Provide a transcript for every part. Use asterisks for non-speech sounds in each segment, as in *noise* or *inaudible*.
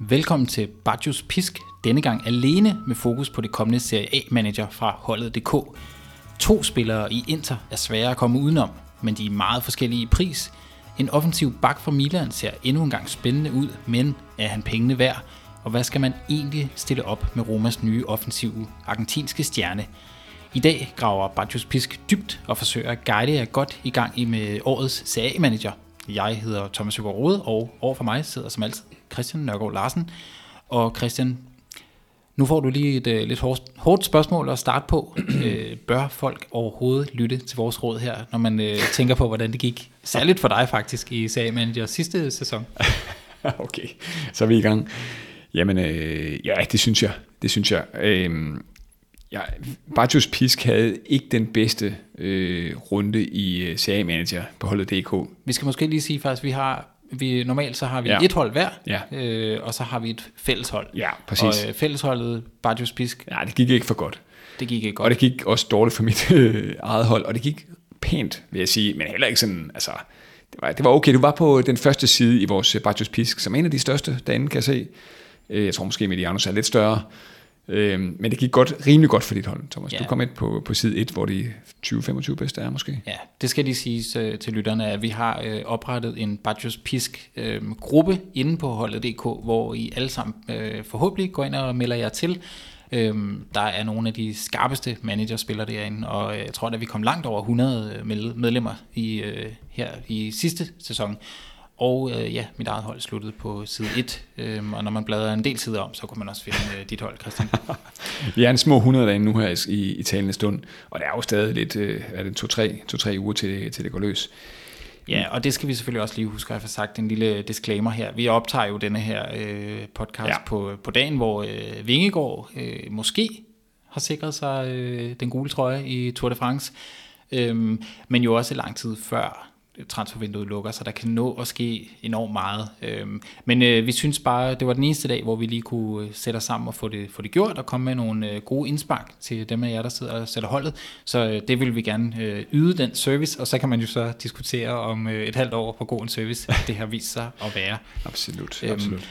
Velkommen til Bajus Pisk, denne gang alene med fokus på det kommende Serie A-manager fra holdet.dk. To spillere i Inter er svære at komme udenom, men de er meget forskellige i pris. En offensiv bak fra Milan ser endnu en gang spændende ud, men er han pengene værd? Og hvad skal man egentlig stille op med Romas nye offensive argentinske stjerne? I dag graver Bajus Pisk dybt og forsøger at guide jer godt i gang i med årets Serie A-manager. Jeg hedder Thomas Hugo Rode, og over for mig sidder som altid Christian Nørgaard Larsen. Og Christian, nu får du lige et uh, lidt hårdt, hårdt spørgsmål at starte på. uh, *clears throat* bør folk overhovedet lytte til vores råd her, når man uh, tænker på, hvordan det gik? Særligt for dig faktisk i SA Manager sidste sæson. *laughs* okay, så er vi i gang. Jamen, øh, ja, det synes jeg. Det synes jeg. Øh, ja, Bartos Pisk havde ikke den bedste øh, runde i uh, Serie Manager på holdet DK. Vi skal måske lige sige faktisk, vi har vi, normalt så har vi ja. et hold hver, ja. øh, og så har vi et fælleshold. Ja, præcis. Og øh, fællesholdet, Bartos Pisk. Ja, det gik ikke for godt. Det gik ikke godt. Og det gik også dårligt for mit øh, eget hold, og det gik pænt, vil jeg sige, men heller ikke sådan, altså, det var, det var okay. Du var på den første side i vores Bartos Pisk, som en af de største derinde, kan jeg se. Øh, jeg tror måske, Medianus er lidt større. Øh, men det gik godt, rimelig godt for dit hold, Thomas. Ja. Du kom ind på, på side 1, hvor de 20-25 bedste er måske. Ja, det skal de sige uh, til lytterne, at vi har uh, oprettet en Badgers Pisk uh, gruppe inde på holdet.dk, hvor I alle sammen uh, forhåbentlig går ind og melder jer til. Øhm, der er nogle af de skarpeste managerspillere derinde, og jeg tror, at vi kom langt over 100 medlemmer i, øh, her i sidste sæson. Og øh, ja, mit eget hold sluttede på side 1, øh, og når man bladrer en del sider om, så kunne man også finde øh, dit hold, Christian. *laughs* Vi er en små 100 dage nu her i, i talende stund, og det er jo stadig lidt, øh, er det to-tre to, tre uger til, til det går løs. Ja, og det skal vi selvfølgelig også lige huske at få sagt en lille disclaimer her. Vi optager jo denne her øh, podcast ja. på, på dagen, hvor øh, Vingegaard øh, måske har sikret sig øh, den gule trøje i Tour de France, øh, men jo også lang tid før transfervinduet lukker, så der kan nå at ske enormt meget. Øhm, men øh, vi synes bare, det var den eneste dag, hvor vi lige kunne øh, sætte os sammen og få det, få det gjort, og komme med nogle øh, gode indspark til dem af jer, der sidder og sætter holdet. Så det vil vi gerne yde den service, og så kan man jo så diskutere om et halvt år, hvor god en service *laughs* det har vist sig at være. Absolut, øhm, absolut.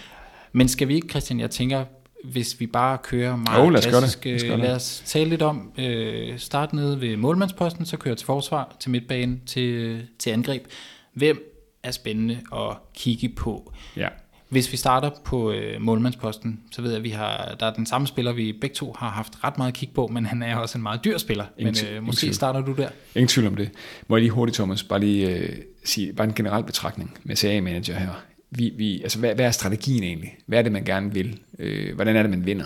Men skal vi ikke, Christian, jeg tænker, hvis vi bare kører meget oh, lad os klassisk, det. Lad os, lad os tale lidt om, øh, start nede ved målmandsposten, så kører til forsvar, til midtbane, til, til angreb. Hvem er spændende at kigge på? Ja. Hvis vi starter på øh, målmandsposten, så ved jeg, at vi har, der er den samme spiller, vi begge to har haft ret meget kig på, men han er også en meget dyr spiller. Ingen, men øh, måske starter du der. Ingen tvivl om det. Må jeg lige hurtigt, Thomas, bare lige øh, sige, bare en generel betragtning med CA-manager her vi, vi, altså hvad, hvad er strategien egentlig? Hvad er det, man gerne vil? Øh, hvordan er det, man vinder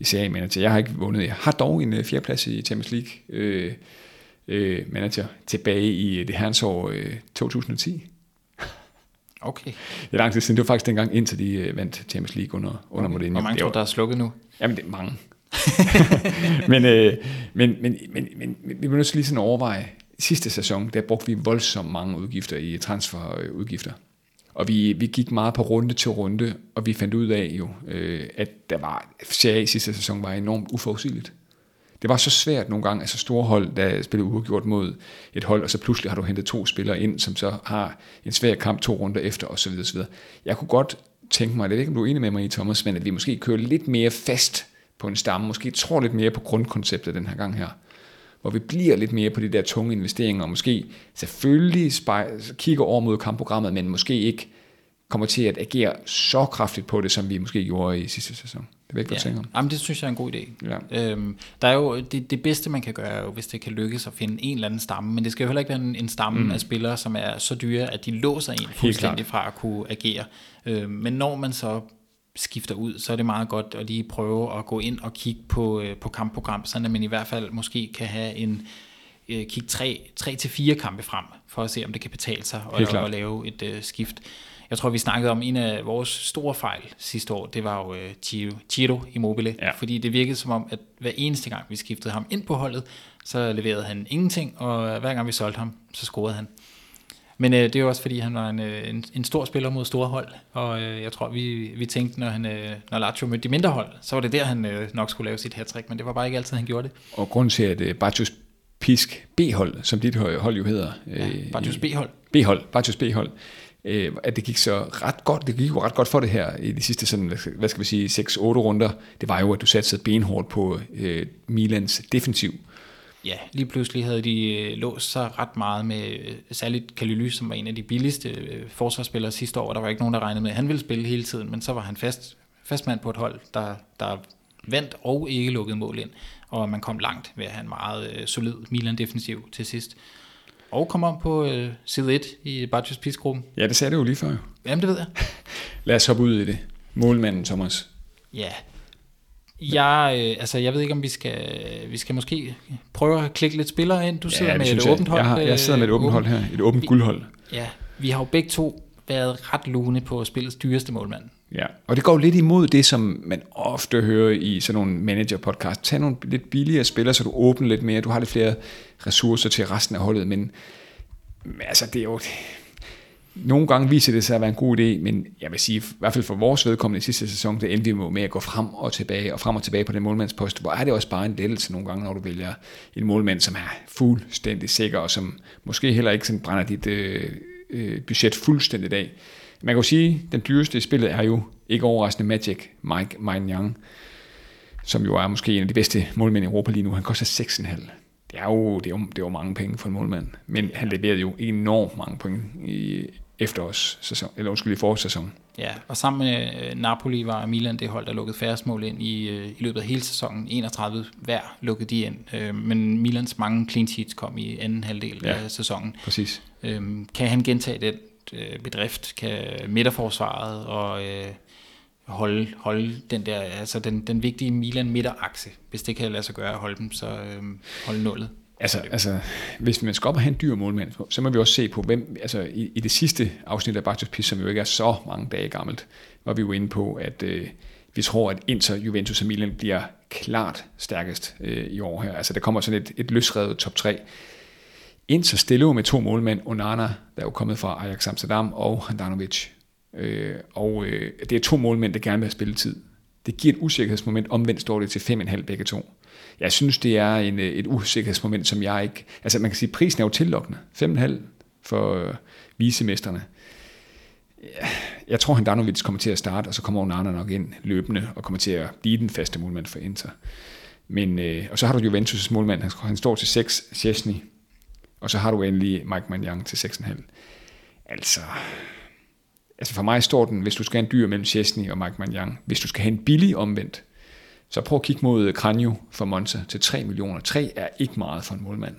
i serien manager? Jeg har ikke vundet. Jeg har dog en uh, fjerdeplads i Champions League øh, øh, manager tilbage i det herrens år øh, 2010. Okay. Det er lang tid siden. Det var faktisk dengang, indtil de øh, vandt Champions League under, under okay. Mourinho. Hvor mange tror der er slukket nu? Jamen, det er mange. *laughs* men, øh, men, men, men, men, men, vi må nødt til lige sådan overveje. Sidste sæson, der brugte vi voldsomt mange udgifter i transferudgifter. Og vi, vi gik meget på runde til runde, og vi fandt ud af jo, øh, at der var, Serie sidste sæson var enormt uforudsigeligt. Det var så svært nogle gange, altså store hold, der spillede uafgjort mod et hold, og så pludselig har du hentet to spillere ind, som så har en svær kamp to runder efter, osv. osv. Jeg kunne godt tænke mig, det er ikke, om du er enig med mig i, Thomas, men at vi måske kører lidt mere fast på en stamme, måske tror lidt mere på grundkonceptet den her gang her hvor vi bliver lidt mere på de der tunge investeringer, og måske selvfølgelig kigger over mod kampprogrammet, men måske ikke kommer til at agere så kraftigt på det, som vi måske gjorde i sidste sæson. Det vil ikke, ja. om. Jamen, det synes jeg er en god idé. Ja. Øhm, der er jo, det, det bedste, man kan gøre, er jo, hvis det kan lykkes at finde en eller anden stamme, men det skal jo heller ikke være en, en stamme mm. af spillere, som er så dyre, at de låser en fuldstændig fra at kunne agere. Øhm, men når man så skifter ud, så er det meget godt at lige prøve at gå ind og kigge på, øh, på kampprogram, så man i hvert fald måske kan have en øh, kigge tre, tre til fire kampe frem, for at se, om det kan betale sig at, at lave et øh, skift. Jeg tror, vi snakkede om en af vores store fejl sidste år, det var jo øh, Giro, Giro Immobile, ja. fordi det virkede som om, at hver eneste gang vi skiftede ham ind på holdet, så leverede han ingenting, og hver gang vi solgte ham, så scorede han. Men øh, det er jo også fordi, han var en, øh, en, en stor spiller mod store hold, og øh, jeg tror, vi, vi tænkte, når, han, øh, når Lazio mødte de mindre hold, så var det der, han øh, nok skulle lave sit hat men det var bare ikke altid, han gjorde det. Og grund til, at øh, Bartos Pisk B-hold, som dit hold jo hedder. Ja, Bartos B-hold. B-hold, Bartos B-hold. øh, at det gik så ret godt, det gik jo ret godt for det her i de sidste sådan, hvad skal vi sige, 6-8 runder, det var jo, at du satte benhårdt på øh, Milans defensiv. Ja, lige pludselig havde de øh, låst sig ret meget med øh, særligt Kalily, som var en af de billigste øh, forsvarsspillere sidste år. Der var ikke nogen, der regnede med, at han ville spille hele tiden, men så var han fast, fast mand på et hold, der, der vandt og ikke lukkede mål ind. Og man kom langt ved at have en meget solid Milan-defensiv til sidst. Og kom om på øh, side 1 i Bartos Pis-gruppen. Ja, det sagde du jo lige før. Jamen, det ved jeg. *laughs* Lad os hoppe ud i det. Målmanden, Thomas. Ja, jeg, øh, altså, jeg ved ikke, om vi skal, vi skal måske prøve at klikke lidt spillere ind. Du sidder ja, med et åbent hold. Jeg, har, jeg sidder med et åbent hold her, et åbent guldhold. Ja, vi har jo begge to været ret lune på spillets dyreste målmand. Ja, og det går lidt imod det, som man ofte hører i sådan nogle manager-podcast. Tag nogle lidt billigere spillere, så du åbner lidt mere, du har lidt flere ressourcer til resten af holdet, men altså, det er jo, nogle gange viser det sig at være en god idé, men jeg vil sige, i hvert fald for vores vedkommende i sidste sæson, det endte vi med at gå frem og tilbage, og frem og tilbage på den målmandspost, hvor er det også bare en lettelse nogle gange, når du vælger en målmand, som er fuldstændig sikker, og som måske heller ikke sådan brænder dit øh, øh, budget fuldstændig af. Man kan jo sige, at den dyreste i spillet er jo ikke overraskende Magic Mike Young, som jo er måske en af de bedste målmænd i Europa lige nu. Han koster 6,5. Det er jo, det er jo, det er jo mange penge for en målmand, men han leverede jo enormt mange point i efterårssæson, eller undskyld, i forårssæsonen. Ja, og sammen med øh, Napoli var Milan det hold, der lukkede færrest mål ind i, øh, i løbet af hele sæsonen. 31 hver lukkede de ind, øh, men Milans mange clean sheets kom i anden halvdel ja, af sæsonen. præcis. Kan han gentage den bedrift? Kan midterforsvaret og holde, holde den der, altså den, den vigtige Milan midterakse, hvis det kan lade sig gøre at holde dem, så øh, holde nullet. Altså, altså, hvis man skal op og have en dyr målmand, så må vi også se på, hvem, altså i, i det sidste afsnit af Bartos Pis, som jo ikke er så mange dage gammelt, var vi jo inde på, at øh, vi tror, at Inter, Juventus og Milan bliver klart stærkest øh, i år her. Altså der kommer sådan et, et løsrevet top 3. Inter stiller jo med to målmænd, Onana, der er jo kommet fra Ajax Amsterdam, og Handanovic. Øh, og øh, det er to målmænd, der gerne vil have spilletid. Det giver et usikkerhedsmoment, omvendt står det til 5,5 begge to. Jeg synes, det er en, øh, et usikkerhedsmoment, som jeg ikke... Altså man kan sige, prisen er jo tillokkende. 5,5 for øh, visemesterne. Jeg tror, han Danovic kommer til at starte, og så kommer Onana nok ind løbende, og kommer til at blive den faste målmand for Inter. Men, øh, og så har du Juventus' målmand, han, han står til 6, Chesney, og så har du endelig Mike Manjang til 6,5. Altså, altså for mig står den, hvis du skal have en dyr mellem Chesney og Mike Manjang, hvis du skal have en billig omvendt, så prøv at kigge mod Kranjo for Monza til 3 millioner. 3 er ikke meget for en målmand.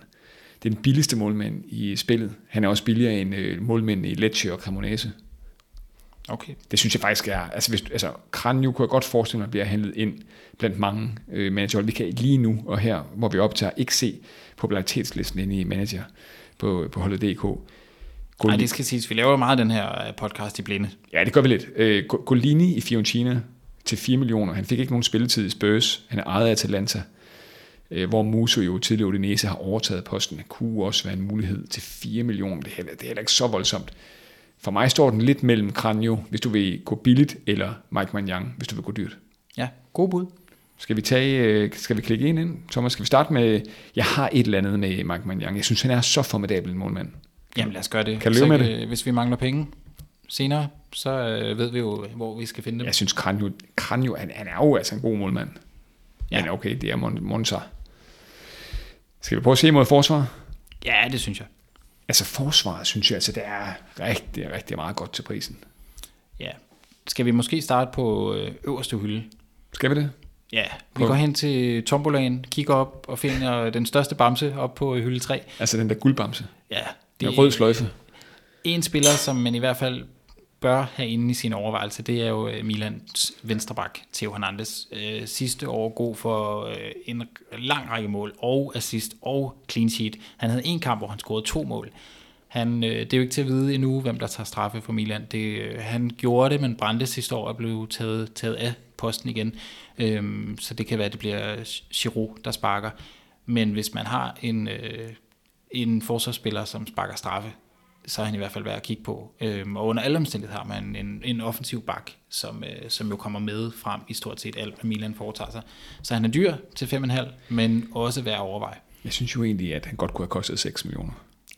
Det er den billigste målmand i spillet. Han er også billigere end øh, målmænd i Lecce og Cremonese. Okay. Det synes jeg faktisk er, altså, hvis, altså Kranjo kunne jeg godt forestille mig, at bliver handlet ind blandt mange øh, manager. Vi kan lige nu og her, hvor vi optager, ikke se popularitetslisten inde i manager på, på holdet.dk. Nej, det skal siges. Vi laver meget den her øh, podcast i blinde. Ja, det gør vi lidt. Øh, Golini i Fiorentina til 4 millioner. Han fik ikke nogen spilletid i Spurs. Han er ejet af Atalanta, øh, hvor Muso jo tidligere Udinese har overtaget posten. Det kunne også være en mulighed til 4 millioner. Det er, det er heller ikke så voldsomt. For mig står den lidt mellem Kranjo, hvis du vil gå billigt, eller Mike Manjang, hvis du vil gå dyrt. Ja, god bud. Skal vi, tage, øh, skal vi klikke en ind? Thomas, skal vi starte med, jeg har et eller andet med Mike Manjang. Jeg synes, han er så formidabel en målmand. Jamen lad os gøre det. Kan leve med det? Hvis vi mangler penge senere, så øh, ved vi jo, hvor vi skal finde dem. Jeg synes, Kranjo, Kranjo han, han er jo altså en god målmand. Ja. Men okay, det er Monza. Skal vi prøve at se mod forsvar? Ja, det synes jeg. Altså forsvaret, synes jeg, altså, det er rigtig, rigtig meget godt til prisen. Ja. Skal vi måske starte på øh, øverste hylde? Skal vi det? Ja, vi går hen til tombolaen, kigger op og finder den største bamse op på hylde 3. Altså den der guldbamse? Ja. Det er rød sløjfe. En spiller, som man i hvert fald bør have inde i sin overvejelse, det er jo øh, Milans venstreback, Theo Hernandez. Øh, sidste år god for øh, en lang række mål, og assist, og clean sheet. Han havde en kamp, hvor han scorede to mål. Han, øh, det er jo ikke til at vide endnu, hvem der tager straffe for Milan. Det, øh, han gjorde det, men brændte sidste år og blev taget, taget af posten igen. Øh, så det kan være, at det bliver Giroud, der sparker. Men hvis man har en, øh, en forsvarsspiller, som sparker straffe, så er han i hvert fald værd at kigge på. Øhm, og under alle omstændigheder har man en, en offensiv bak, som, øh, som jo kommer med frem i stort set alt, hvad Milan foretager sig. Så han er dyr til 5,5, men også værd at overveje. Jeg synes jo egentlig, at han godt kunne have kostet 6 millioner.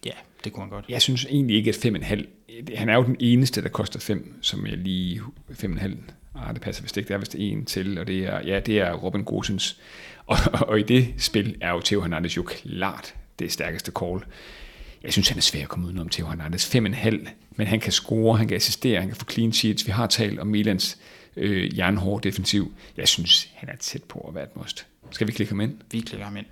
Ja, det kunne han godt. Jeg synes egentlig ikke, at 5,5... Han er jo den eneste, der koster 5, som jeg lige... 5,5... Ah, det passer vist ikke. Der er vist en til, og det er, ja, det er Robin Gosens. Og, og, i det spil er jo Theo Hernandez jo klart det stærkeste call. Jeg synes, han er svær at komme udenom Theo Hernandez. 5,5, men han kan score, han kan assistere, han kan få clean sheets. Vi har talt om Milans øh, jernhård defensiv. Jeg synes, han er tæt på at være et must. Skal vi klikke ham ind? Vi klikker ham ind.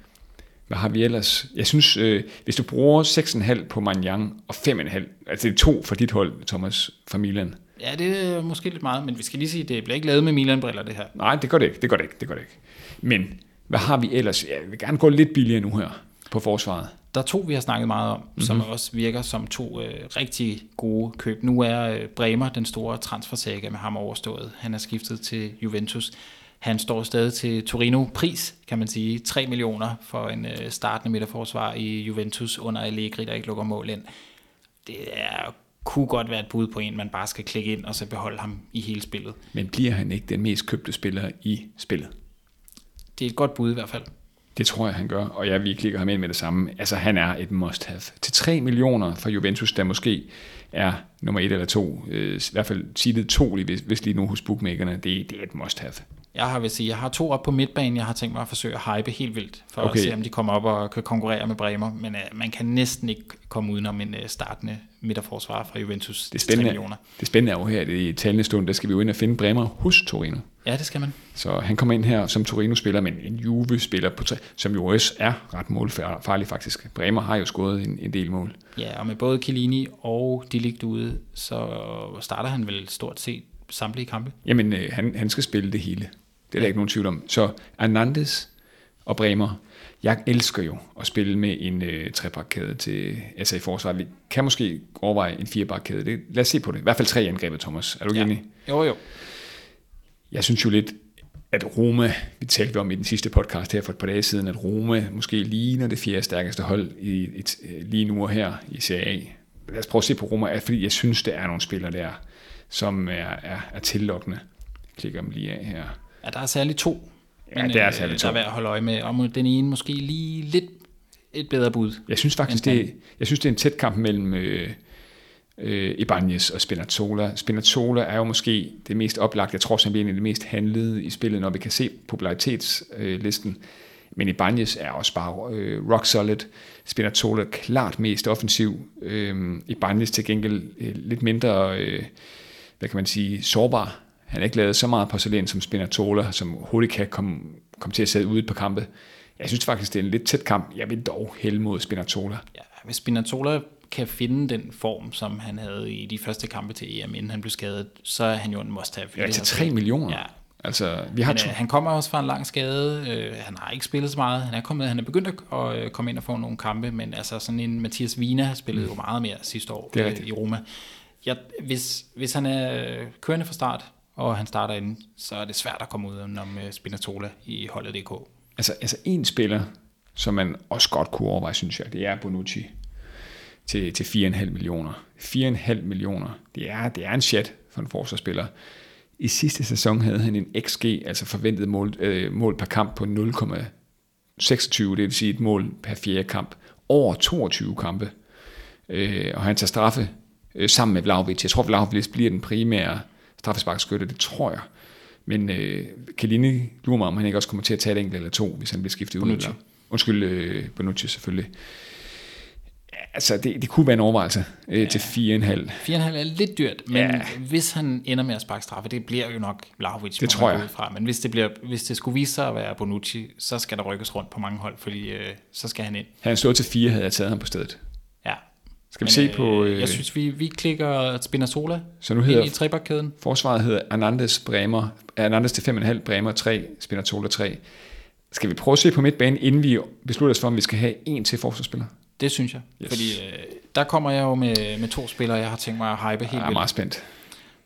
Hvad har vi ellers? Jeg synes, øh, hvis du bruger 6,5 på Manjang og 5,5, altså det er to for dit hold, Thomas, fra Milan. Ja, det er måske lidt meget, men vi skal lige sige, det bliver ikke lavet med Milan-briller, det her. Nej, det gør det ikke, det gør det ikke, det gør det ikke. Men hvad har vi ellers? Jeg vil gerne gå lidt billigere nu her på forsvaret. Der er to, vi har snakket meget om, mm-hmm. som også virker som to øh, rigtig gode køb. Nu er øh, Bremer den store transfersaga med ham overstået. Han er skiftet til Juventus. Han står stadig til Torino-pris, kan man sige. 3 millioner for en øh, startende midterforsvar i Juventus under Allegri, der ikke lukker mål ind. Det er, kunne godt være et bud på en, man bare skal klikke ind og så beholde ham i hele spillet. Men bliver han ikke den mest købte spiller i spillet? Det er et godt bud i hvert fald. Det tror jeg, han gør, og ja, vi klikker ham ind med det samme. Altså, han er et must-have. Til 3 millioner for Juventus, der måske er nummer et eller to, øh, i hvert fald seedet to, hvis, hvis lige nu hos bookmakerne, det, det er et must-have. Jeg har, vil sige, jeg har to op på midtbanen, jeg har tænkt mig at forsøge at hype helt vildt, for okay. at se, om de kommer op og kan konkurrere med Bremer, men uh, man kan næsten ikke komme udenom en uh, startende midterforsvar fra Juventus. Det spændende, det spændende er jo her, det i talende stund, der skal vi jo ind og finde Bremer hos Torino. Ja, det skal man. Så han kommer ind her som Torino-spiller, men en Juve-spiller, på som jo også er ret målfarlig faktisk. Bremer har jo scoret en, en del mål. Ja, og med både Chiellini og Dilict ude, så starter han vel stort set samtlige kampe. Jamen, øh, han, han skal spille det hele. Det er der ikke nogen tvivl om. Så Hernandez og Bremer, jeg elsker jo at spille med en øh, trebakkæde til altså i forsvaret. Vi kan måske overveje en firebakkæde. Det, lad os se på det. I hvert fald tre angrebet, Thomas. Er du ja. enig? Jo, jo. Jeg synes jo lidt, at Roma, vi talte om i den sidste podcast her for et par dage siden, at Roma måske ligner det fjerde stærkeste hold i, et, lige nu og her i Serie A. Lad os prøve at se på Roma, fordi jeg synes, det er nogle spillere der, som er, er, er tillokkende. Jeg klikker dem lige af her. Ja, der er særligt to. Ja, men, det er særligt to. Der er værd at holde øje med. Og den ene måske lige lidt et bedre bud. Jeg synes faktisk, det, jeg synes, det er en tæt kamp mellem øh, øh, Ibanez og Spinazzola. Spinazzola er jo måske det mest oplagt. Jeg tror simpelthen, det er en af de mest handlede i spillet, når vi kan se popularitetslisten. Men Ibanez er også bare øh, rock solid. Spinazzola klart mest offensiv. Øh, Ibanez til gengæld øh, lidt mindre, øh, hvad kan man sige, sårbar han har ikke lavet så meget porcelæn som Spinatola, som hurtigt kan komme, komme til at sidde ude på kampe. Jeg synes faktisk, det er en lidt tæt kamp. Jeg vil dog hælde mod Spinatola. Ja, hvis Spinatola kan finde den form, som han havde i de første kampe til EM, inden han blev skadet, så er han jo en must-have. Ja, til 3 millioner. Ja, Altså, vi har men, øh, han kommer også fra en lang skade. Øh, han har ikke spillet så meget. Han er, kommet, han er begyndt at øh, komme ind og få nogle kampe, men altså sådan en Mathias Wiener har spillet mm. jo meget mere sidste år øh, i Roma. Ja, hvis, hvis han er kørende fra start, og han starter ind, så er det svært at komme ud om øh, Spinatola i holdet DK. Altså, altså en spiller, som man også godt kunne overveje, synes jeg, det er Bonucci til, til 4,5 millioner. 4,5 millioner, det er, det er en chat for en forsvarsspiller. I sidste sæson havde han en XG, altså forventet mål, øh, mål per kamp på 0,26, det vil sige et mål per fjerde kamp, over 22 kampe. Øh, og han tager straffe øh, sammen med Vlaovic. Jeg tror, Vlaovic bliver den primære straffesparkskytte, det tror jeg. Men øh, Kalini lurer mig, om han ikke også kommer til at tage et enkelt eller to, hvis han bliver skiftet ud. Eller, undskyld, øh, Bonucci selvfølgelig. Altså, det, det kunne være en overvejelse øh, ja. til 4,5. 4,5 er lidt dyrt, men ja. hvis han ender med at sparke straffe, det bliver jo nok Vlahovic. Det tror jeg. Fra. Men hvis det, bliver, hvis det skulle vise sig at være Bonucci, så skal der rykkes rundt på mange hold, fordi øh, så skal han ind. Han stået til 4, havde jeg taget ham på stedet. Skal vi Men, se på... Øh, jeg synes, vi, vi klikker Spinazzola så nu hedder i trebakkæden. Forsvaret hedder Hernandez, Bremer, Hernandez til 5,5, Bremer 3, Spinazzola 3. Skal vi prøve at se på midtbanen, inden vi beslutter os for, om vi skal have en til forsvarsspiller? Det synes jeg. Yes. Fordi øh, der kommer jeg jo med, med to spillere, jeg har tænkt mig at hype helt vildt. Jeg er meget spændt.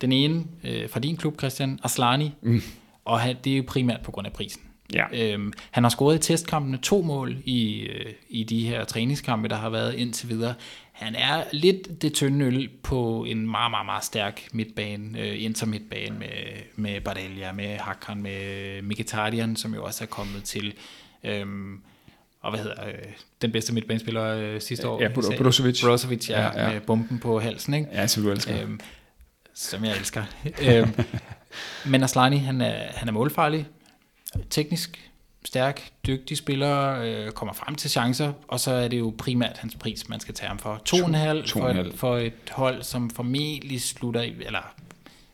Den ene øh, fra din klub, Christian Aslani, mm. og det er jo primært på grund af prisen. Ja. Øhm, han har scoret i testkampene to mål i, øh, i de her træningskampe, der har været indtil videre. Han er lidt det tynde øl på en meget, meget, meget stærk midtbane, øh, intermidtbane med, med Bardelia, med Hakan, med Mkhitaryan, som jo også er kommet til. Øhm, og hvad hedder øh, den bedste midtbanespiller øh, sidste år? Ja, Brozovic. Brozovic, ja, ja, ja, med bomben på halsen, ikke? Ja, som du elsker. Øhm, som jeg elsker. *laughs* øhm, men Aslani, han er, han er målfarlig, teknisk stærk, dygtig spiller, øh, kommer frem til chancer, og så er det jo primært hans pris, man skal tage ham for. 2,5 for, et, for et hold, som formentlig slutter, i, eller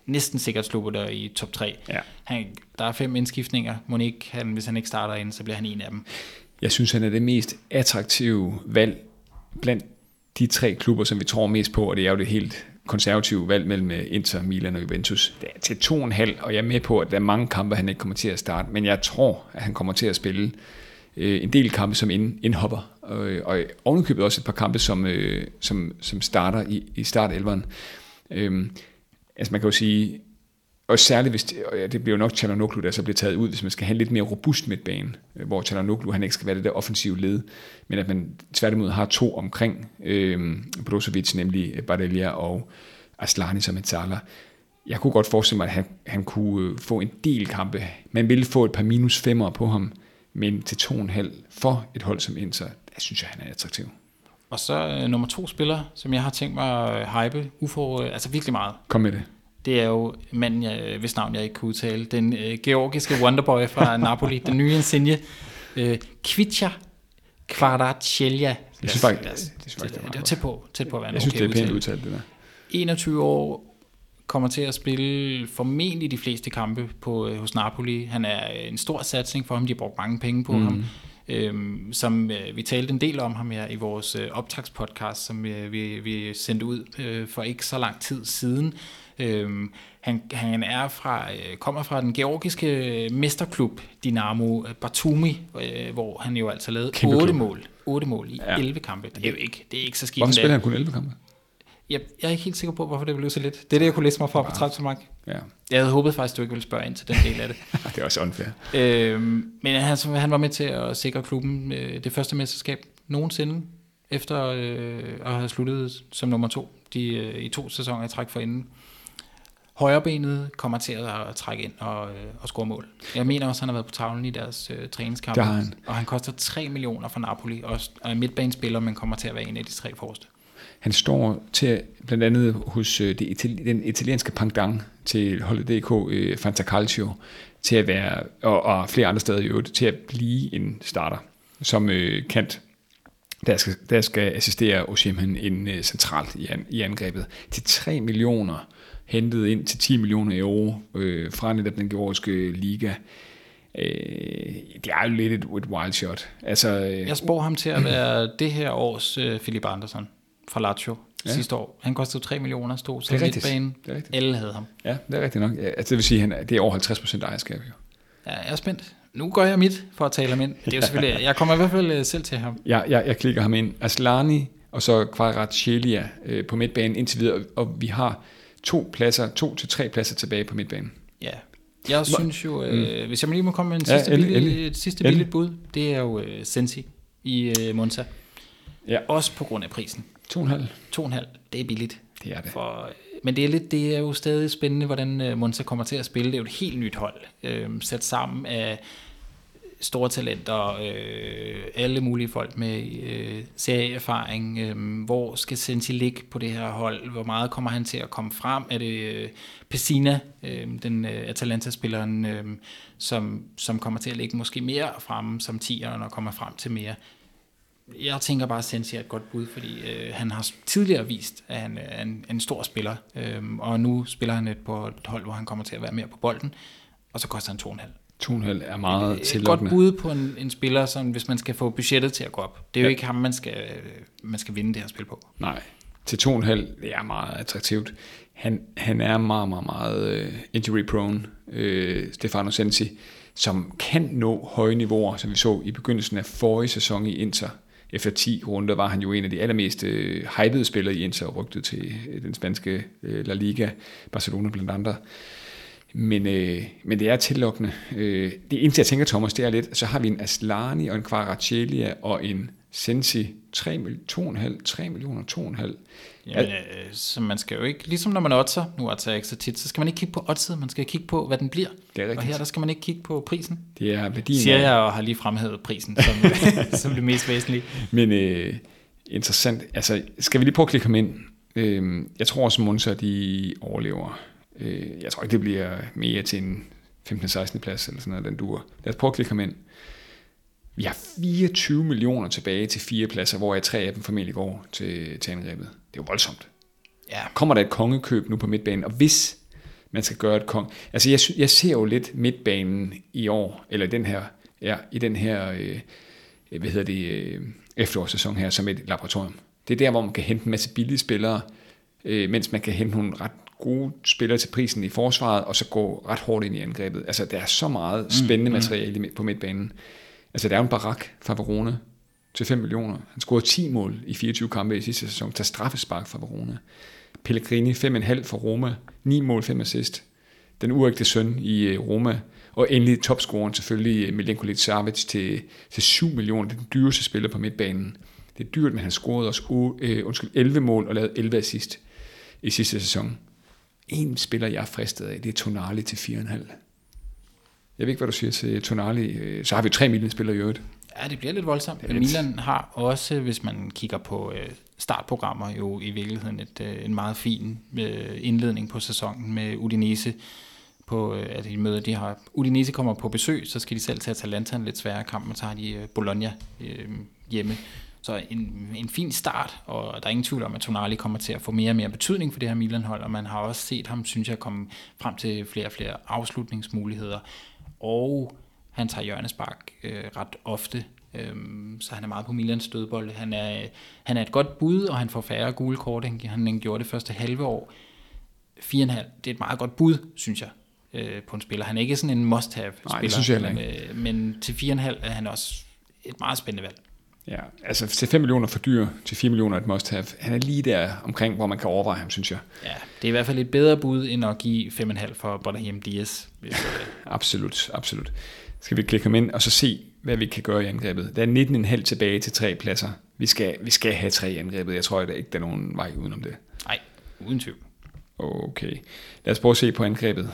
næsten sikkert slutter i top 3. Ja. Han, der er fem indskiftninger. Monique, han, hvis han ikke starter ind, så bliver han en af dem. Jeg synes, han er det mest attraktive valg blandt de tre klubber, som vi tror mest på, og det er jo det helt konservative valg mellem øh, Inter, Milan og Juventus. Det er til 2,5, og jeg er med på, at der er mange kampe, han ikke kommer til at starte, men jeg tror, at han kommer til at spille øh, en del kampe som ind, indhopper, og, og ovenikøbet også et par kampe, som, øh, som, som starter i, i startelveren. Øh, altså man kan jo sige, og særligt hvis, det, og det bliver jo nok Chalanoglu, der så bliver taget ud, hvis man skal have lidt mere robust midtbane, øh, hvor Chalanoglu han ikke skal være det der offensive led, men at man tværtimod har to omkring øh, Brozovic, nemlig Bardelia og Aslani som et saler. Jeg kunne godt forestille mig, at han, han kunne øh, få en del kampe. Man ville få et par minus femmer på ham, men til to og en halv for et hold som Inter, der synes jeg, han er attraktiv. Og så øh, nummer to spiller, som jeg har tænkt mig at hype, ufor, øh, altså virkelig meget. Kom med det det er jo manden, jeg, hvis navn jeg ikke kunne udtale, den øh, georgiske wonderboy fra *laughs* Napoli, den nye insigne, øh, Kvitja Kvaratskhelia. Jeg synes faktisk, det, det, det, det, det er tæt på, tæt på at være Jeg synes, okay det er pænt udtalt, det der. 21 år, kommer til at spille formentlig de fleste kampe på, øh, hos Napoli. Han er en stor satsning for ham, de har brugt mange penge på mm. ham. Øhm, som øh, vi talte en del om ham her i vores øh, optagspodcast, som øh, vi, vi sendte ud øh, for ikke så lang tid siden. Øhm, han, han er fra, øh, kommer fra den georgiske mesterklub Dynamo Batumi, øh, hvor han jo altså lavede Kæmpe 8 mål, 8 mål i ja. 11 kampe. Det er jo ikke, det er ikke så skidt. Hvorfor spiller han kun 11 kampe? Jeg, jeg er ikke helt sikker på, hvorfor det blev så lidt. Det er det, jeg kunne læse mig for på Transfermark. Ja. Jeg havde håbet faktisk, du ikke ville spørge ind til den del af det. *laughs* det er også unfair. Øhm, men han, han var med til at sikre klubben øh, det første mesterskab nogensinde, efter øh, at have sluttet som nummer to de, øh, i to sæsoner i træk for inden højrebenet kommer til at trække ind og, øh, og score mål. Jeg mener også, at han har været på tavlen i deres øh, træningskamp. Han. Og han koster 3 millioner for Napoli, og, og er midtbanespiller, men kommer til at være en af de tre forreste. Han står til blandt andet hos øh, det, den italienske pendant til holdet DK, øh, Fanta Calcio, til at være, og, og flere andre steder i øvrigt, til at blive en starter som øh, kant der skal, der skal assistere Osimhen ind øh, centralt i, an, i angrebet til 3 millioner hentet ind til 10 millioner euro øh, fra netop den georgiske liga. Øh, det er jo lidt et, et wild shot. Altså, øh, jeg spår ham til at være det her års øh, Philip Andersen fra Lazio ja. sidste år. Han kostede 3 millioner, stod så midtbanen. Alle havde ham. Ja, det er rigtigt nok. Ja, altså, det vil sige, at det er over 50 procent ejerskab. Jo. Ja, jeg er spændt. Nu går jeg mit for at tale ham ind. Det er jo selvfølgelig, *laughs* jeg kommer i hvert fald øh, selv til ham. Ja, jeg, jeg klikker ham ind. Aslani og så Kvaratskhelia øh, på midtbanen indtil videre, og vi har to pladser, to til tre pladser tilbage på midtbanen. Ja, jeg synes jo, øh, mm. hvis jeg lige må komme med en sidste, ja, billig, et sidste billigt bud, det er jo øh, Sensi i øh, Monza. Ja. Også på grund af prisen. 2,5. 2,5, det er billigt. Det er det. For, men det er, lidt, det er jo stadig spændende, hvordan øh, Monza kommer til at spille. Det er jo et helt nyt hold, øh, sat sammen af store talenter, øh, alle mulige folk med øh, serieerfaring. Øh, hvor skal Sensi ligge på det her hold? Hvor meget kommer han til at komme frem? Er det øh, Pessina, øh, den øh, Atalanta-spilleren, øh, som, som kommer til at ligge måske mere fremme som tieren og kommer frem til mere? Jeg tænker bare, at Sensi er et godt bud, fordi øh, han har tidligere vist, at han er en, en stor spiller, øh, og nu spiller han et på et hold, hvor han kommer til at være mere på bolden, og så koster han 2,5. 2,5 er meget et, et godt bud på en, en spiller, som, hvis man skal få budgettet til at gå op. Det er ja. jo ikke ham, man skal, man skal vinde det her spil på. Nej, til 2,5 det er meget attraktivt. Han, han er meget, meget, meget uh, injury prone, uh, Stefano Sensi, som kan nå høje niveauer, som vi så i begyndelsen af forrige sæson i Inter. Efter 10 runder var han jo en af de allermest øh, hypede spillere i Inter, rygtet til øh, den spanske øh, La Liga, Barcelona blandt andre. Men, øh, men det er tillokkende. Øh, det eneste, jeg tænker, Thomas, det er lidt, så har vi en Aslani og en Kvaratskhelia og en Sensi 3, 2,5, 3 millioner, 2,5. Jamen, øh, så man skal jo ikke, ligesom når man oddser, nu oddser jeg ikke så tit, så skal man ikke kigge på oddset, man skal kigge på, hvad den bliver. Det er rigtigt. Og her der skal man ikke kigge på prisen. Det er værdien Siger jeg og har lige fremhævet prisen som, *laughs* som det mest væsentlige. Men øh, interessant. Altså, skal vi lige prøve at klikke ham ind? Øh, jeg tror også, Monza, de overlever. Øh, jeg tror ikke, det bliver mere til en 15-16. plads, eller sådan noget, den duer. Lad os prøve at klikke ham ind. Vi har 24 millioner tilbage til fire pladser, hvor jeg tre af dem formentlig går til, til angrebet. Det er jo voldsomt. Ja, Kommer der et kongekøb nu på midtbanen, og hvis man skal gøre et kong... Altså, jeg, jeg ser jo lidt midtbanen i år, eller den her, ja, i den her øh, hvad hedder det, øh, efterårssæson her, som et laboratorium. Det er der, hvor man kan hente en masse billige spillere, øh, mens man kan hente nogle ret gode spillere til prisen i forsvaret, og så gå ret hårdt ind i angrebet. Altså, der er så meget spændende materiale på midtbanen. Altså, der er jo en barak fra Verona til 5 millioner. Han scorede 10 mål i 24 kampe i sidste sæson, tager straffespark fra Verona. Pellegrini 5,5 for Roma, 9 mål, 5 assist. Den uægte søn i øh, Roma. Og endelig topscoren selvfølgelig øh, Milenkovic Savic til, til 7 millioner. Det er den dyreste spiller på midtbanen. Det er dyrt, men han scorede også uh, undskyld, 11 mål og lavede 11 assist i sidste sæson. En spiller, jeg er fristet af, det er Tonali til 4,5. Jeg ved ikke, hvad du siger til Tonali. Øh, Så har vi tre Milan spillere i øvrigt. Ja, det bliver lidt voldsomt. lidt- Milan har også, hvis man kigger på øh, startprogrammer, jo i virkeligheden et, øh, en meget fin indledning på sæsonen med Udinese. På, at de møder, de har, Udinese kommer på besøg, så skal de selv til Atalanta en lidt sværere kamp, og så har de Bologna øh, hjemme. Så en, en fin start, og der er ingen tvivl om, at Tonali kommer til at få mere og mere betydning for det her Milan-hold, og man har også set ham, synes jeg, komme frem til flere og flere afslutningsmuligheder. Og han tager hjørnespark øh, ret ofte, øhm, så han er meget på Milans dødbold. Han er, han er et godt bud, og han får færre gule kort, end han gjorde det første halve år. 4,5, det er et meget godt bud, synes jeg, øh, på en spiller. Han er ikke sådan en must-have spiller, Nej, det synes jeg men, øh, men til 4,5 er han også et meget spændende valg. Ja, altså til 5 millioner for dyr, til 4 millioner et must have. Han er lige der omkring, hvor man kan overveje ham, synes jeg. Ja, det er i hvert fald et bedre bud, end at give 5,5 for Brahim Diaz. Hvis, øh, *laughs* Absolut, absolut. Skal vi klikke ham ind og så se, hvad vi kan gøre i angrebet. Der er 19,5 tilbage til tre pladser. Vi skal, vi skal have tre i angrebet. Jeg tror at der ikke, der er nogen vej udenom det. nej, uden tvivl. Okay. Lad os prøve at se på angrebet.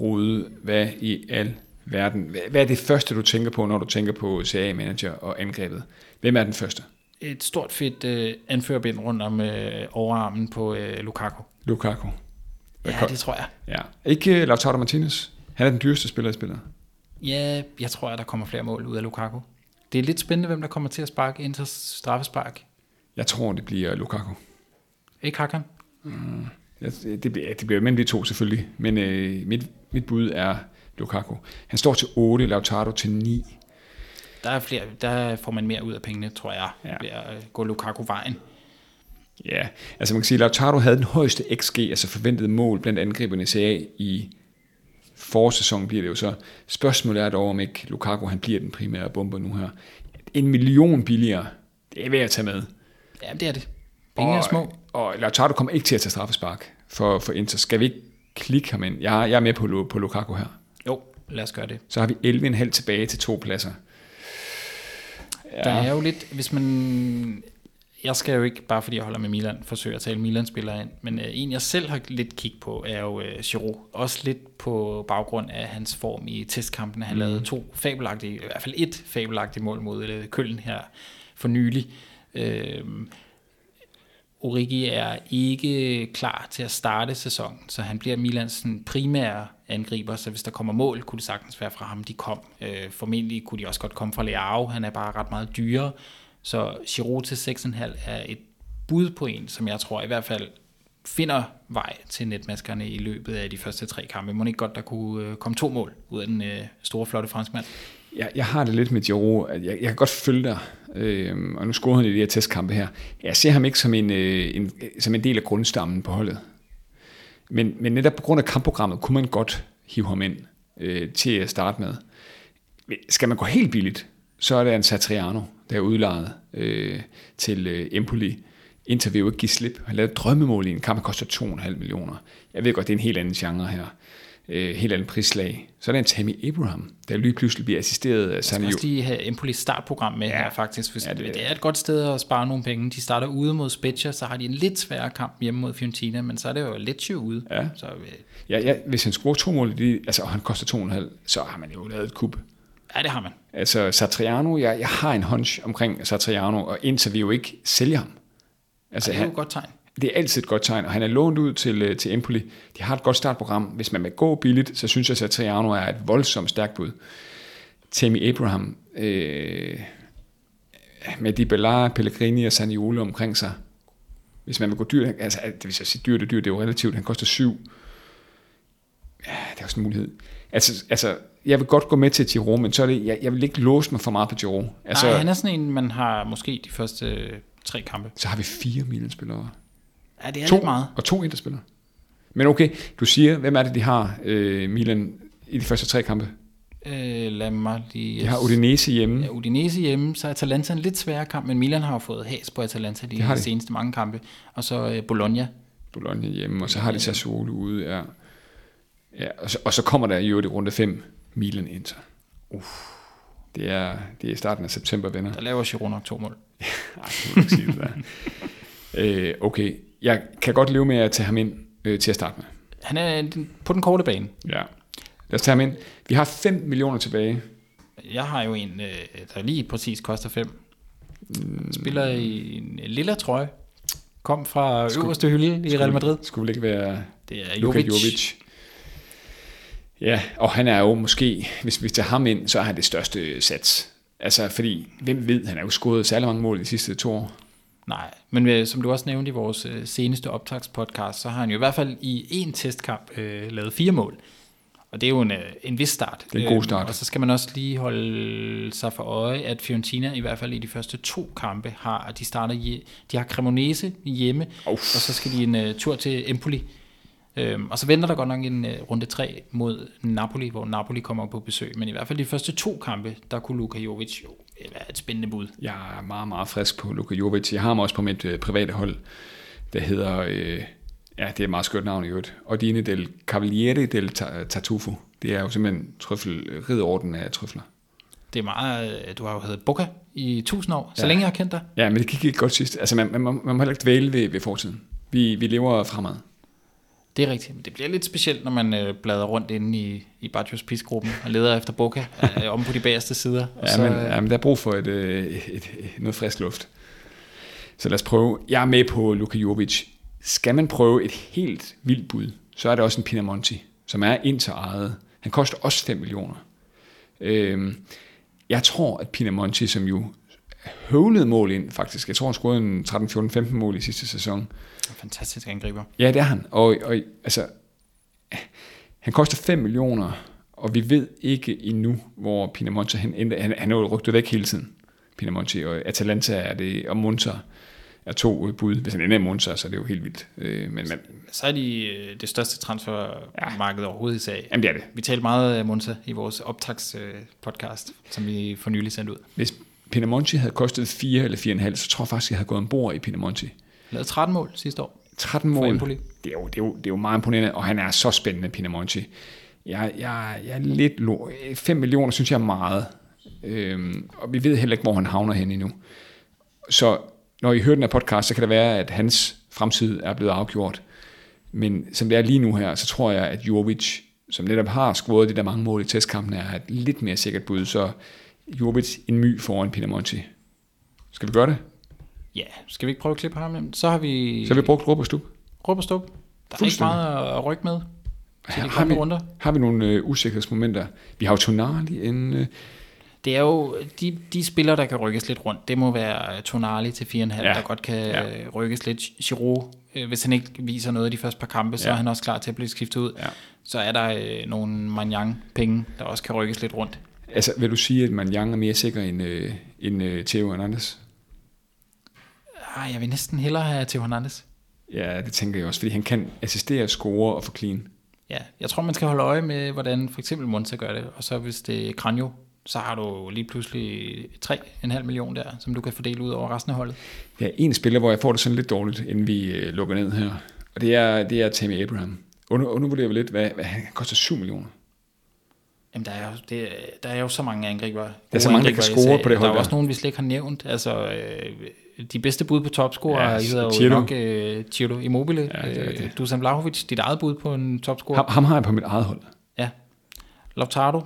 Rode, hvad i al verden? Hvad er det første, du tænker på, når du tænker på CA-manager og angrebet? Hvem er den første? Et stort fedt øh, anførbind rundt om øh, overarmen på øh, Lukaku. Lukaku. Hvad Ja, det tror jeg. Ja. Ikke uh, Lautaro Martinez. Han er den dyreste spiller i spillet. Ja, jeg tror, at der kommer flere mål ud af Lukaku. Det er lidt spændende, hvem der kommer til at sparke ind til straffespark. Jeg tror, det bliver Lukaku. Ikke Hakan? Ja, det, bliver, det bliver mellem de to selvfølgelig, men øh, mit, mit bud er Lukaku. Han står til 8, Lautaro til 9. Der, er flere, der får man mere ud af pengene, tror jeg, Ja. ved at øh, gå Lukaku-vejen. Ja, altså man kan sige, at Lautaro havde den højeste XG, altså forventet mål blandt angriberne i CA i forårssæsonen bliver det jo så. Spørgsmålet er dog, om ikke Lukaku han bliver den primære bomber nu her. En million billigere, det er værd at tage med. Ja, det er det. Penge er små. Og Lautaro kommer ikke til at tage straffespark for, for Inter. Skal vi ikke klikke ham ind? Jeg, er- jeg er med på, på Lukaku her. Lad os gøre det. Så har vi 11,5 tilbage til to pladser. Ja. Der er jo lidt, hvis man... Jeg skal jo ikke, bare fordi jeg holder med Milan, forsøge at tale Milan-spillere ind, men øh, en jeg selv har lidt kig på, er jo øh, Giroud. Også lidt på baggrund af hans form i testkampen. Han mm. lavede to fabelagtige, i hvert fald et fabelagtigt mål mod øh, Køln her for nylig. Øh, Origi er ikke klar til at starte sæsonen, så han bliver Milans primære angriber, så hvis der kommer mål, kunne det sagtens være fra ham, de kom. Øh, formentlig kunne de også godt komme fra Leao, han er bare ret meget dyrere, så Giroud til 6,5 er et bud på en, som jeg tror i hvert fald finder vej til netmaskerne i løbet af de første tre kampe. Må ikke godt, der kunne øh, komme to mål ud af den øh, store, flotte franskmand. Jeg, jeg har det lidt med Giroud. at Jeg, jeg kan godt følge dig, øh, og nu scorede han i de her testkampe her. Jeg ser ham ikke som en, øh, en, øh, som en del af grundstammen på holdet. Men, men netop på grund af kampprogrammet kunne man godt hive ham ind øh, til at starte med. Skal man gå helt billigt, så er det en Satriano, der er udlejet øh, til øh, Empoli. Inter jo ikke give slip. Han lavede drømmemål i en kamp, der koster 2,5 millioner. Jeg ved godt, det er en helt anden genre her øh, helt andet prislag. Så er der en Tammy Abraham, der lige pludselig bliver assisteret af Jeg Sanne skal også lige have Empolis startprogram med ja. her faktisk. Hvis Ja, ja, det- det, er et godt sted at spare nogle penge. De starter ude mod Spezia, så har de en lidt sværere kamp hjemme mod Fiorentina, men så er det jo Lecce ude. Ja. Så øh, Ja, ja, hvis han scorer to mål, de, altså, og han koster to og en halv, så har man jo lavet et kub. ja, det har man. Altså Satriano, jeg, jeg har en hunch omkring Satriano, og indtil vi jo ikke sælger ham. Altså, Det er jo et godt tegn. Det er altid et godt tegn, og han er lånt ud til, øh, til Empoli. De har et godt startprogram. Hvis man vil gå billigt, så synes jeg, at Satriano er et voldsomt stærkt bud. Tammy Abraham, øh, med Di Bellar, Pellegrini og Saniolo omkring sig. Hvis man vil gå dyrt, altså vil jeg sige dyrt og dyrt, det er jo relativt, han koster syv. Ja, det er også en mulighed. Altså, altså jeg vil godt gå med til Giro, men så er det, jeg, jeg vil ikke låse mig for meget på Giro. Altså, Nej, han er sådan en, man har måske de første tre kampe. så har vi fire Milan-spillere. Ja, det er to, lidt meget. Og to Inter-spillere. Men okay, du siger, hvem er det, de har, øh, Milan, i de første tre kampe? Øh, lad mig lige... De har Udinese hjemme. Ja, Udinese hjemme, så er Atalanta en lidt sværere kamp, men Milan har jo fået has på Atalanta de, Det har de seneste mange kampe. Og så øh, Bologna. Bologna hjemme, og så har de Sassuolo ude, ja. ja og, så, og så kommer der jo i runde 5 Milan Inter. Uff. Det er, det er starten af september, venner. Der laver Giroud nok to mål. *laughs* Nej, det må ikke sige det der. øh, okay, jeg kan godt leve med at tage ham ind øh, til at starte med. Han er på den korte bane. Ja. Lad os tage ham ind. Vi har 5 millioner tilbage. Jeg har jo en, øh, der lige præcis koster 5. Spiller i en lille trøje. Kom fra Skulle- øverste hylde i Real Madrid. Skulle vel ikke være Det er Luka Jovic. Jovic. Ja, og han er jo måske, hvis vi tager ham ind, så er han det største sats. Altså, fordi, hvem ved, han har jo scoret særlig mange mål de sidste to år. Nej, men øh, som du også nævnte i vores øh, seneste optagspodcast, så har han jo i hvert fald i en testkamp øh, lavet fire mål. Og det er jo en, øh, en vis start. Det er en god Øhm, start. Og så skal man også lige holde sig for øje, at Fiorentina i hvert fald i de første to kampe har, at de starter i, de har Cremonese hjemme, Uff. og så skal de en uh, tur til Empoli. Øhm, og så venter der godt nok en uh, runde 3 mod Napoli, hvor Napoli kommer på besøg. Men i hvert fald de første to kampe, der kunne Luka Jovic jo et spændende bud. Jeg er meget, meget frisk på Luka Jovic. Jeg har ham også på mit øh, private hold, der hedder, øh, ja, det er et meget skørt navn i øvrigt, Ordine del Cavaliere del Ta- Tartufo. Det er jo simpelthen trøffel, ridderorden af trøfler. Det er meget, øh, du har jo heddet Boca i tusind år, så Ja. længe jeg har kendt dig. Ja, men det gik ikke godt sidst. Altså, man, man, man må heller ikke dvæle ved, ved fortiden. Vi, vi lever fremad. Det er rigtigt, men det bliver lidt specielt, når man øh, bladrer rundt inde i, i Bartos Pis-gruppen og leder efter Boca *laughs* øh, om på de bagerste sider. Og Ja, så, men, øh, ja, men der er brug for et, øh, et, et, noget frisk luft. Så lad os prøve. Jeg er med på Luka Jovic. Skal man prøve et helt vildt bud, så er det også en Pinamonti, som er Inter-ejet. Han koster også 5 millioner. Øhm, jeg tror, at Pinamonti, som jo høvlede mål ind, faktisk. Jeg tror, han scorede en 13, 14, 15 mål i sidste sæson. fantastisk angriber. Ja, det er han. Og, og altså, han koster 5 millioner, og vi ved ikke endnu, hvor Pinamonti han ender. Han, han er jo rygtet væk hele tiden, Pinamonti, og Atalanta er det, og Monza er to øh, bud. Hvis han ender i Monza, så er det jo helt vildt. Øh, men, men Så er de øh, det største transfermarked ja. overhovedet i sag. jamen, det er det. Vi talte meget af Monza i vores optags øh, podcast, som vi for nylig sendte ud. Hvis Pinamonti havde kostet 4 eller 4,5, så tror jeg faktisk, jeg havde gået ombord i Pinamonti. Lavede 13 mål sidste år. 13 For mål. Det er, jo, det, er jo, det er jo meget imponerende, og han er så spændende, Pinamonti. Jeg, jeg, jeg er lidt... Lo- 5 millioner synes jeg er meget. Øhm, og vi ved heller ikke, hvor han havner hen endnu. Så når I hører den her podcast, så kan det være, at hans fremtid er blevet afgjort. Men som det er lige nu her, så tror jeg, at Jovic, som netop har scoret de der mange mål i testkampen, er et lidt mere sikkert bud. Så Jovic en my foran Pinamonti. Skal vi gøre det? Ja, skal vi ikke prøve at klippe ham? Så har vi... Så har vi brugt råb og stup. Råb og stup. Der er ikke meget at rykke med til de Har vi, runder. har vi nogle øh, usikkerhedsmomenter? Vi har jo Tonali en... Øh, Det er jo de, de spillere, der kan rykkes lidt rundt. Det må være Tonali til 4,5, ja. Der godt kan Ja. ja. rykkes lidt. Giroud, øh, hvis han ikke viser noget de første par kampe, så Ja. er han også klar til at blive skiftet ud. Ja. Så er der øh, nogle Manjang-penge, der også kan rykkes lidt rundt. Altså, vil du sige, at Manjang er mere sikker end, øh, end øh, Theo Hernandez? Ah, jeg vil næsten hellere have Theo Hernandez. Ja, det tænker jeg også, fordi han kan assistere, score og få clean. Ja, jeg tror, man skal holde øje med, hvordan for eksempel Monza gør det. Og så hvis det er Kranjo, så har du lige pludselig 3,5 million der, som du kan fordele ud over resten af holdet. Der er en spiller, hvor jeg får det sådan lidt dårligt, inden vi øh, lukker ned her. Og det er, det er Tammy Abraham. undervurderer vi lidt, hvad, hvad han koster 7 millioner. Jamen, der er jo, det, der er jo så mange angriber. Der er så mange, der kan score på det hold. Der er også nogen, vi slet ikke har nævnt. Altså, øh, de bedste bud på topscorer ja, hedder jo nok uh, Ciro Immobile. Ja, det det. Uh, Dusan Vlahovic, dit eget bud på en topscorer. Ham, ham har jeg på mit eget hold. Ja. Lautaro.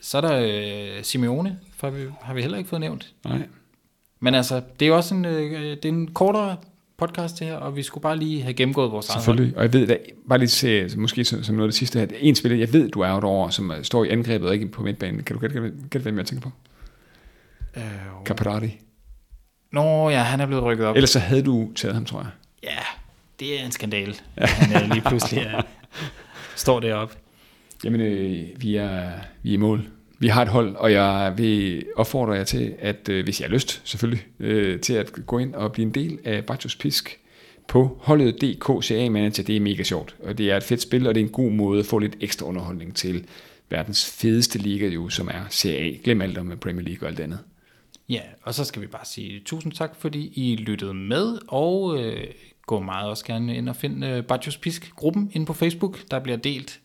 Så er der uh, Simeone, for vi, har vi heller ikke fået nævnt. Nej. Men altså, det er også en, uh, det er en kortere podcast her, og vi skulle bare lige have gennemgået vores Selvfølgelig, og jeg ved, at bare lige se, måske som, som noget af det sidste her, en spiller, jeg ved, du er derovre, som står i angrebet og ikke på midtbanen. Kan du gætte, hvem jeg tænker på? Øh, Caparati. Nå ja, han er blevet rykket op. Ellers så havde du taget ham, tror jeg. Ja, det er en skandal. Han er lige pludselig ja, *laughs* står deroppe. Jamen, øh, vi, er, vi er i mål. Vi har et hold, og jeg vil opfordre jer til, at øh, hvis I har lyst, selvfølgelig, øh, til at gå ind og blive en del af Bajos Pisk på holdet DK CA Manager. Det er mega sjovt, og det er et fedt spil, og det er en god måde at få lidt ekstra underholdning til verdens fedeste liga, jo, som er CA. Glem alt om Premier League og alt andet. Ja, og så skal vi bare sige tusind tak, fordi I lyttede med, og øh, gå meget også gerne ind og finde øh, Bajos Pisk-gruppen inde på Facebook. Der bliver delt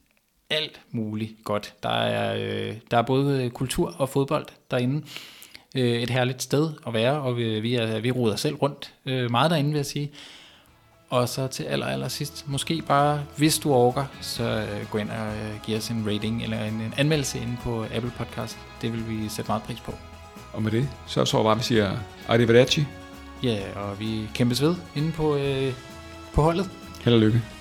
alt muligt godt. Der er, øh, der er både kultur og fodbold derinde. Øh, et herligt sted at være, og vi, vi, er, vi ruder selv rundt øh, meget derinde, vil jeg sige. Og så til aller, aller sidst, måske bare, hvis du orker, så øh, gå ind og øh, giv os en rating eller en, en anmeldelse inde på Apple Podcast. Det vil vi sætte meget pris på. Og med det, så tror jeg bare, vi siger arrivederci. Ja, og vi kæmpes ved inde på, øh, på holdet. Held og lykke.